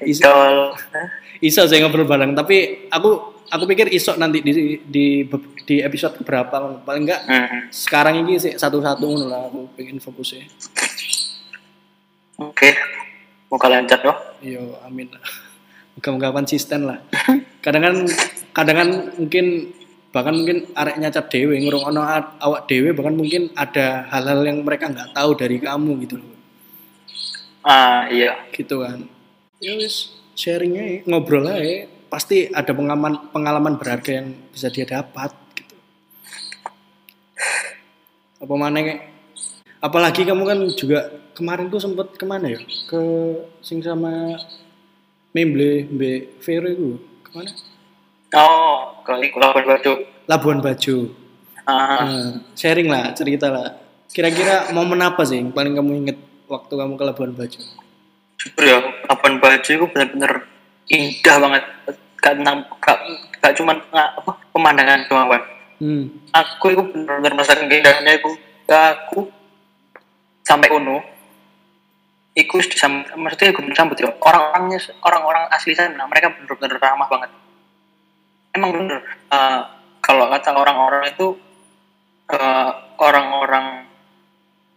Is- Idol Hah? Iso saya ngobrol bareng, tapi aku aku pikir iso nanti di di di episode berapa paling enggak Hmm. sekarang ini sih satu-satu ngono lah aku pengen fokusnya. oke muka lancar loh Iya, amin. Moga-moga konsisten lah. Kadang kan, kadang kan mungkin bahkan mungkin arek nyacat dewe ngurung ono awak dewe bahkan mungkin ada hal-hal yang mereka nggak tahu dari kamu gitu loh. Ah iya. Gitu kan. Ya wis sharing aja ngobrol aja pasti ada pengalaman pengalaman berharga yang bisa dia dapat gitu. Apa mana kayak apalagi kamu kan juga kemarin tuh sempet ke mana ya? Ke sing sama Memble Mbe Vero itu ke mana oh ke iku lawan baju Labuan Bajo. Ah. Nah, sharing lah cerita lah. Kira-kira momen apa sih yang paling kamu inget waktu kamu ke Labuan Bajo? Jujur ya lawan baju itu bener-bener indah banget. Gak gak, gak cuman nga- apa pemandangan doang kan hmm. aku itu bener-bener merasakan keindahannya aku aku sampai uno Iku disam, maksudnya aku disambut ya. Orang-orangnya orang-orang asli sana mereka bener-bener ramah banget emang bener. Eh, kalau kata orang-orang itu eh, orang-orang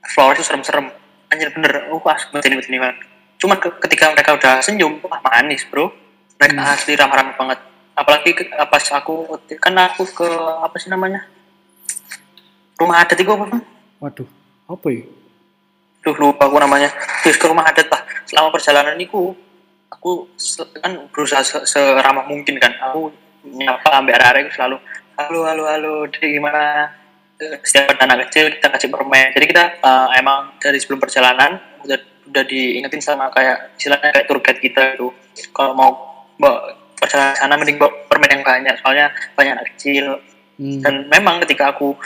Flores itu serem-serem. Anjir bener. Uh banget ini ini banget cuman ke- ketika mereka udah senyum wah manis bro. Mereka Hmm. asli ramah-ramah banget. Apalagi ke, pas aku kan aku ke apa sih namanya? Rumah adat itu apa waduh apa ya? Duh lupa aku namanya. Terus ke rumah adat lah. Selama perjalanan itu aku kan berusaha se- seramah mungkin kan. Aku nyapa ambil itu selalu halo halo halo jadi gimana? Setiap anak kecil kita kasih permen. Jadi kita eh, emang dari sebelum perjalanan udah udah diingetin sama kayak istilahnya kayak tour guide kita itu kalau mau bawa perjalanan sana mending bawa permen yang banyak soalnya banyak anak kecil. Hmm. dan memang ketika aku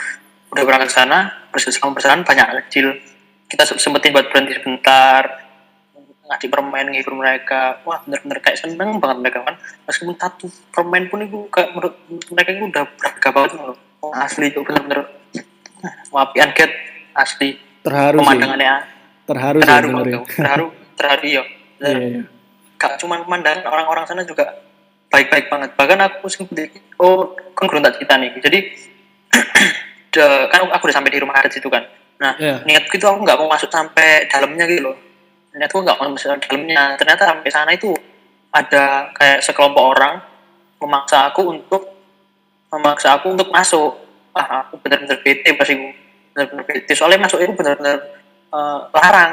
udah berangkat ke sana selama perjalanan banyak anak kecil. Kita se- sempetin buat berhenti sebentar ngasih permen ngibur mereka. Wah bener-bener kayak seneng banget mereka kan. Meskipun satu permen pun itu kayak menurut mereka itu udah berharga banget loh. Oh, asli itu bener-bener wapian get asli. Terharu sih. Pemandangannya terharu sih terharu dengerin. banget terharu terharu iya. Iya, iya. gak cuma pemandangan orang-orang sana juga baik-baik banget. Bahkan aku sempat oh kan tak cerita nih. Jadi de- kan aku udah sampai di rumah adat itu kan. Nah Iya. niatku itu aku nggak mau masuk sampai dalamnya gitu loh niatku nggak mau masuk dalamnya ternyata sampai sana itu ada kayak sekelompok orang memaksa aku untuk memaksa aku untuk masuk. Ah aku bener-bener bete pas itu bener-bener bete soalnya masuk itu bener-bener eh, larang.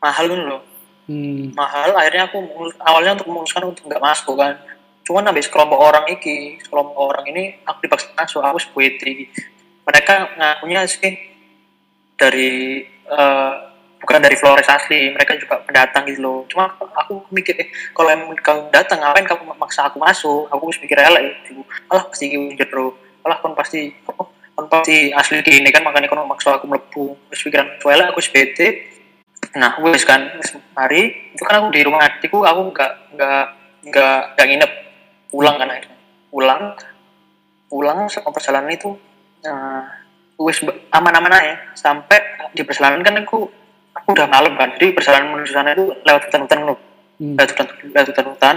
Mahal gitu loh. Hmm. mahal akhirnya aku awalnya untuk memutuskan untuk nggak masuk kan. Cuman habis kelompok orang iki kelompok orang ini aku dipaksa masuk aku sebuah mereka ngakunya sih dari eh, bukan dari Flores asli mereka juga pendatang gitu loh. Cuma aku, mikir eh, kalau emang kamu datang ngapain kamu maksa aku masuk? Aku harus mikir elek gitu. Alah pasti gitu jero alah kon pasti kon pasti asli gini kan makanya kon maksa aku melebu terus pikiran soalnya aku sebete nah wes kan hari itu kan aku di rumah adikku aku nggak nggak nggak nggak nginep. Pulang kan akhirnya. Pulang pulang sama perjalanan itu nah, wes aman-aman aja. Sampai di perjalanan kan aku udah malam kan jadi perjalanan menuju sana itu lewat hutan-hutan loh Hmm. lewat hutan lewat hutan-hutan.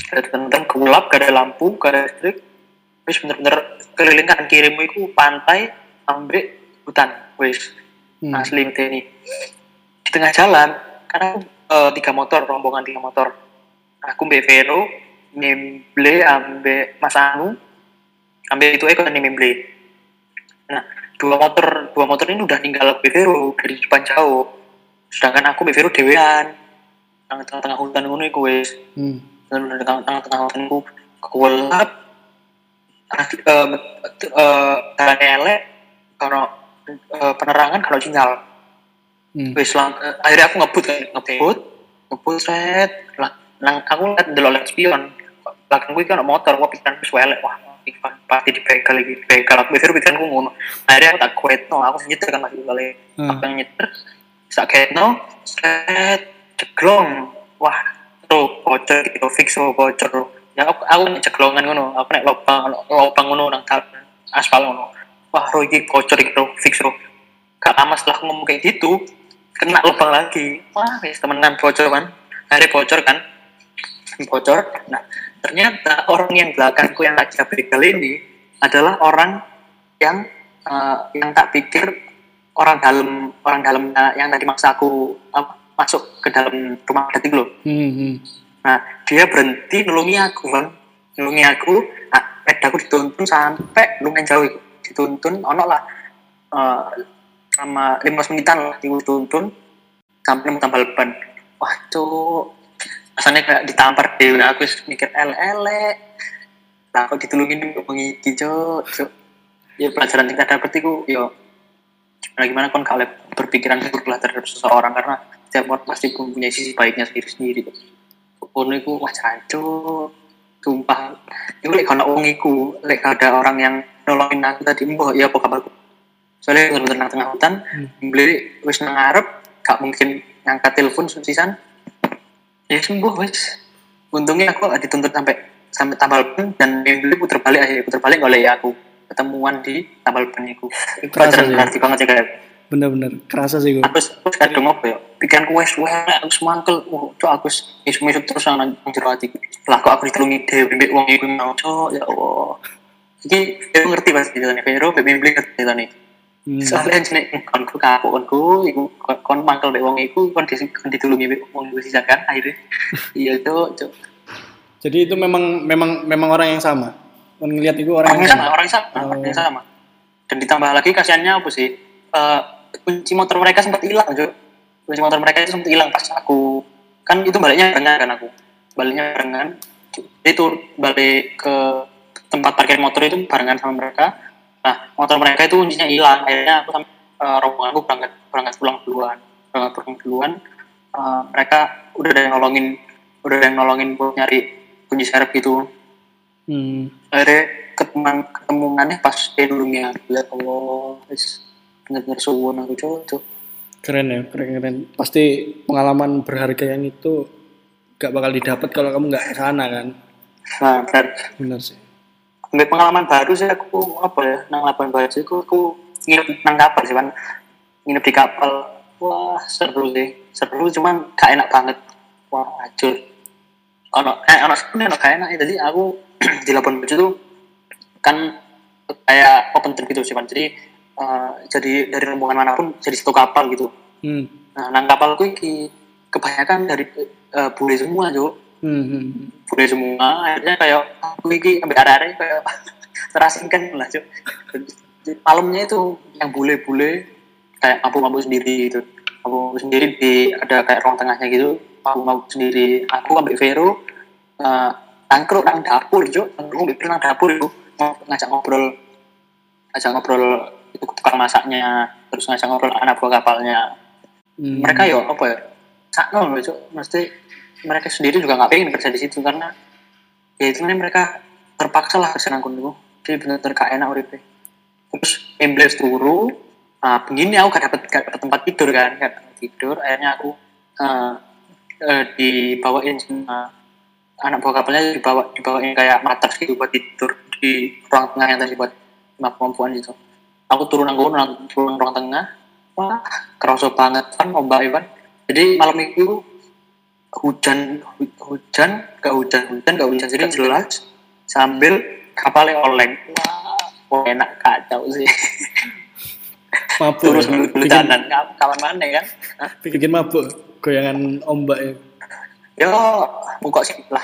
Ada tentang gelap gak ada lampu gak ada listrik. Wis bener-bener keliling kanan kirimu itu pantai ambek hutan wis. Hmm. asli ini. Di tengah jalan karena aku eh, tiga motor rombongan tiga motor. Aku mbak Vero Memble ambek Mas Anu. Ambek itu Eko dan Memble nah dua motor dua motor ini udah ninggal mbak Vero dari depan jauh. Sedangkan aku mbak Vero dewean. Tengah tengah hutan ngono iku wis. Hmm. bener-bener tengah tengah tengah hutan iku gelap asli- eh, eh, jalannya elek eh, penerangan kalau sinyal. Hmm. wis lang akhirnya aku ngebut kan ngebut ngebut set. Lah nang aku liat delok spion. Belakang gue kan motor gue pikiran wis welek. Wah pasti dibegal lagi dibegal aku pikir pikiranku ngono. Akhirnya aku tak kuat no aku nyetir kan masih balik. Hmm. aku yang nyetir sak no set ceglong wah tuh bocor gitu fix oh, bocor. Ya aku aku ceglongan ngono aku nek lubang lubang ngono nang aspal ngono. Wah ro iki bocor ro fix ro gak lama setelah aku ngomong kayak gitu kena lubang lagi. Wah temenan bocor kan. Akhirnya bocor kan bocor nah ternyata orang yang belakangku yang tak begal ini adalah orang yang eh, yang tak pikir orang dalam orang dalam yang tadi maksa aku apa, masuk ke dalam rumah itu loh Hmm. Nah, dia berhenti nulungi aku, Bang. Nulungi aku, nah, pedaku dituntun sampai lumayan jauh itu. Dituntun, ono lah. eh, sama 15 menitan lah, dituntun sampai nemu tambal ban. Wah, cuk. Rasanya kayak ditampar dewe, aku wis mikir ele-ele. Lah, kok ditulungin untuk mengiki, cuk. Ya, pelajaran yang kita dapat itu, yo, gimana gimana kon kalau berpikiran buruk lah terhadap seseorang karena setiap orang pasti mempunyai sisi baiknya sendiri-sendiri kono iku wah cancuk sumpah. Itu lek kalau wong iku lek ada orang yang nolongin aku tadi mbok ya apa kabarku soalnya bener-bener nang tengah hutan beli wis nang ngarep gak mungkin ngangkat telepon sisan ya sembuh wis untungnya aku dituntut sampai sampai tambal ban dan beli puter balik akhirnya puter balik oleh aku. Ketemuan di tambal ban itu. Pelajaran sih. berarti banget ya kayak Bener-bener kerasa sih gue. terus terus kadang apa ya? Pikiranku wes wes aku semangkel oh cok aku isu isu terus nang jero hati. Lah kok aku ditulungi dewe mbek wong iku mau cok? Ya Allah. Iki aku ngerti pasti nih Vero bebe beli ngerti itu Hmm. soalnya jenis konku kapok konku kon kon mangkel mbek wong iku kon kon ditulungi wong iku kan akhirnya iya cok cok Jadi itu memang memang memang orang yang sama. Kan ngelihat itu orang, orang yang yang sama sama. orang yang sama Oh. orang yang sama dan ditambah lagi kasihannya apa sih Eh, kunci motor mereka sempat hilang cuy kunci motor mereka itu sempat hilang pas aku kan itu baliknya barengan kan aku baliknya barengan itu balik ke tempat parkir motor itu barengan sama mereka nah motor mereka itu kuncinya hilang akhirnya aku sama uh, rombonganku berangkat berangkat pulang duluan berangkat pulang duluan Eh, mereka udah ada yang nolongin udah ada yang nolongin buat nyari kunci serep gitu Hmm. akhirnya ketemuan ketemuannya pas dia dulunya ya Allah bener-bener suwun aku cowok Keren ya, keren keren. Pasti pengalaman berharga yang itu gak bakal didapat kalau kamu nggak ke sana kan. nah benar Bener sih. Ambil pengalaman baru sih aku apa ya nang Labuan Bajo aku aku nginep nang kapal sih kan nginep di kapal. Wah seru sih. Seru cuman gak enak banget. Wah hancur. Ono eh ono sebenarnya ono gak enak ya jadi aku di Labuan Bajo tuh kan kayak open trip gitu sih kan jadi eh, jadi dari rombongan mana pun jadi satu kapal gitu. Hmm. nah nang kapalku iki kebanyakan dari eh, bule semua Jo Hmm. hmm, hmm. bule semua akhirnya kayak aku iki ambil arah kayak terasingkan lah Cuk. malamnya itu yang bule-bule kayak mabuk-mabuk sendiri gitu mabuk sendiri di ada kayak ruang tengahnya gitu mabuk-mabuk sendiri aku ambil Vero uh, tangkrut nang dapur Cuk. tangkrut ambil nang dapur itu ngajak ngobrol ngajak ngobrol itu tukang masaknya terus ngajak ngobrol anak buah kapalnya Hmm. mereka ya apa ya sakno loh cok mesti mereka sendiri juga nggak pengen kerja di situ karena ya itu kan mereka terpaksa lah kerja nangkun itu jadi benar-benar gak enak uripe. Terus emblems turu nah begini aku gak dapet gak dapet tempat tidur kan gak dapet tidur. Akhirnya aku eh, eh, dibawain sama anak buah kapalnya dibawa dibawain kayak matras gitu buat tidur di ruang tengah yang tadi buat lima perempuan gitu. Aku turun nanggung turun ruang tengah. Wah kerasa banget kan ombak Iwan. Jadi malam itu hujan hu- hujan gak hujan hujan gak hujan jadi jelas sambil kapalnya oleng wah enak kacau sih Mabuk. terus ya? kanan kawan mana kan Hah? bikin mabuk goyangan ombak ya. yo buka sih lah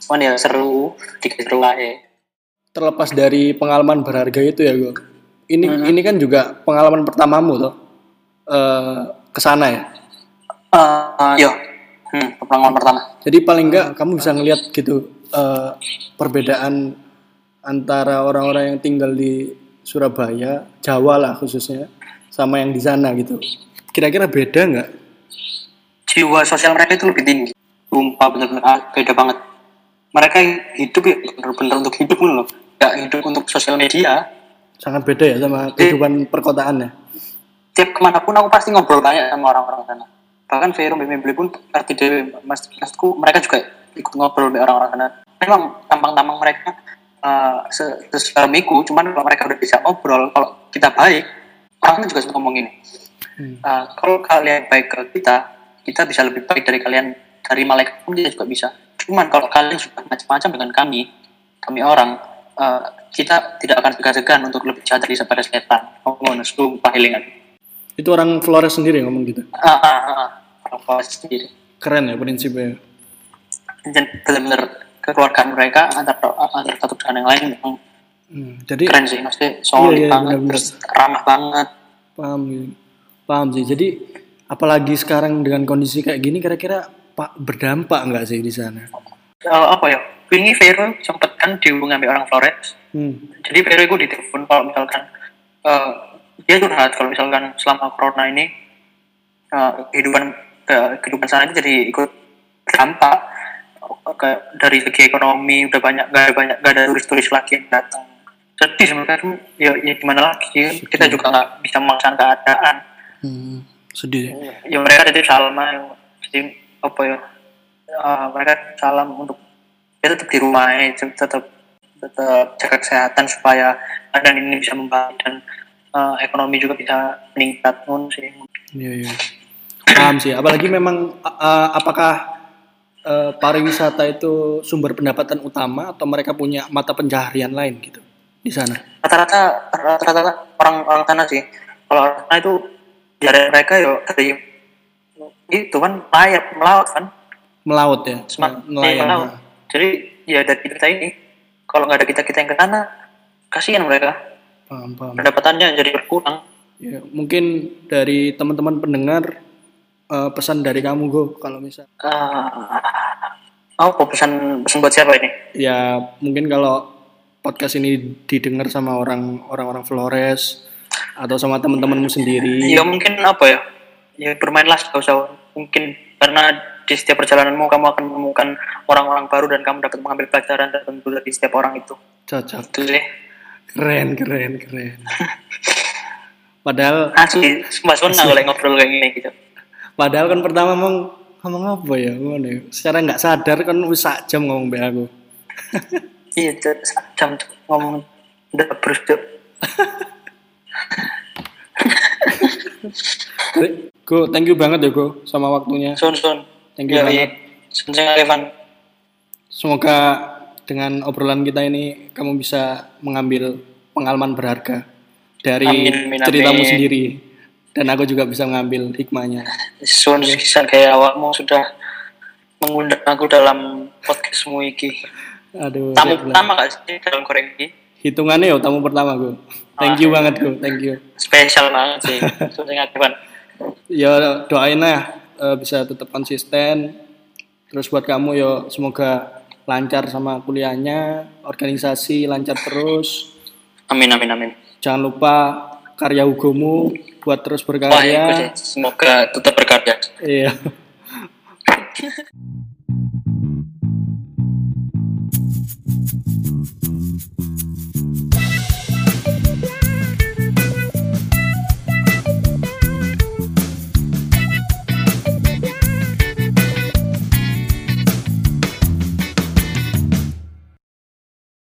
cuman ya seru dikit seru aja Terlepas dari pengalaman berharga itu ya gue. Ini Mhm. ini kan juga pengalaman pertamamu tuh. eh ke sana ya. Eh, yo hmm, pertama Jadi paling enggak kamu bisa ngelihat gitu eh, perbedaan antara orang-orang yang tinggal di Surabaya, Jawa lah khususnya, sama yang di sana gitu. Kira-kira beda nggak? jiwa sosial mereka itu lebih tinggi sumpah bener-bener ah, beda banget mereka hidup ya bener-bener untuk hidup loh gak hidup untuk sosial media Sangat beda ya sama kehidupan perkotaan ya. tiap ke mana pun aku pasti ngobrol banyak sama orang-orang sana bahkan Vero Bimble pun arti dewe mas maksudku mereka juga ikut ngobrol dengan orang-orang sana memang tampang-tampang mereka uh, se sesamiku cuman kalau mereka udah bisa ngobrol kalau kita baik orang kan juga suka ngomong gini Hmm. uh, kalau kalian baik ke kita kita bisa lebih baik dari kalian dari malaikat pun kita juga bisa cuman kalau kalian sudah macam-macam dengan kami kami orang uh, kita tidak akan segan-segan untuk lebih jahat daripada setan ngomong sumpah healingan Itu orang Flores sendiri yang ngomong gitu. ah ah ah orang Flores sendiri Keren ya prinsipnya. benar-benar kekeluargaan mereka antara antara satu dengan yang lain memang Hmm, Jadi keren sih maksudnya solid Iya, iya, banget benar-benar. terus ramah banget paham gitu. Paham sih. Jadi apalagi sekarang dengan kondisi kayak gini kira-kira Pak berdampak nggak sih di sana? Eh, apa ya ini Vero sempet kan dihubungi orang Flores Hmm. jadi Vero itu ditelepon kalau misalkan eh, dia curhat kalau misalkan selama corona ini eh, kehidupan eh, kehidupan sana itu jadi ikut berdampak kayak dari segi ekonomi udah banyak gak ada banyak gak ada turis-turis lagi yang datang sedih sebenarnya ya, ya gimana lagi kita juga nggak bisa memaksakan keadaan Hmm, sedih. ya mereka tadi salam aja. jadi apa ya eh, mereka salam untuk ya tetap di rumah ya tetap tetap jaga kesehatan supaya keadaan ini bisa membaik dan eh, ekonomi juga bisa meningkat nun sih Iya, iya. Paham sih. Apalagi memang a- apakah eh, pariwisata itu sumber pendapatan utama atau mereka punya mata pencaharian lain gitu di sana? rata-rata rata-rata orang orang sana sih kalau orang sana itu jari mereka ya dari itu kan layak melaut kan Melaut ya, semak nelayan. melaut jadi ya dari kita ini kalau nggak ada kita kita yang ke sana kasihan mereka Paham, paham. pendapatannya jadi berkurang Ya, mungkin dari teman-teman pendengar eh, pesan dari kamu go kalau misal Ah, oh, pesan pesan buat siapa ini? ya mungkin kalau podcast ini didengar sama orang orang-orang Flores atau sama teman-temanmu sendiri Ya mungkin apa ya? Ya bermainlah gak usah mungkin karena di setiap perjalananmu kamu akan menemukan orang-orang baru dan kamu dapat mengambil pelajaran tertentu dari setiap orang itu. cocok Itu sih. Keren keren keren padahal Asli, sumpah sunnah kalau ngobrol kayak gini gitu. padahal kan pertama ngomong ngomong apa ya ngono ya. secara nggak sadar kan wis sak jam ngomong be aku Iya, jam Cuk. ngomong udah terus Cuk. go thank you banget ya go sama waktunya Sun sun. thank you Yoi. banget Sun. Semoga dengan obrolan kita ini kamu bisa mengambil pengalaman berharga dari Amin, amin, ceritamu amin. sendiri dan aku juga bisa mengambil hikmahnya. Sun kisan kayak awakmu sudah mengundang aku dalam podcastmu iki. Aduh, Tamu bilang. pertama gak sih dalam koreng ini? hitungannya ya tamu pertama gue. Thank you banget gue, thank you. Spesial banget sih. Ya doain lah eh, bisa tetap konsisten. Terus buat kamu ya semoga lancar sama kuliahnya, organisasi lancar terus. Amin amin amin. Jangan lupa karya hugomu buat terus Wah, berkarya. sih. Semoga tetap berkarya. Iya.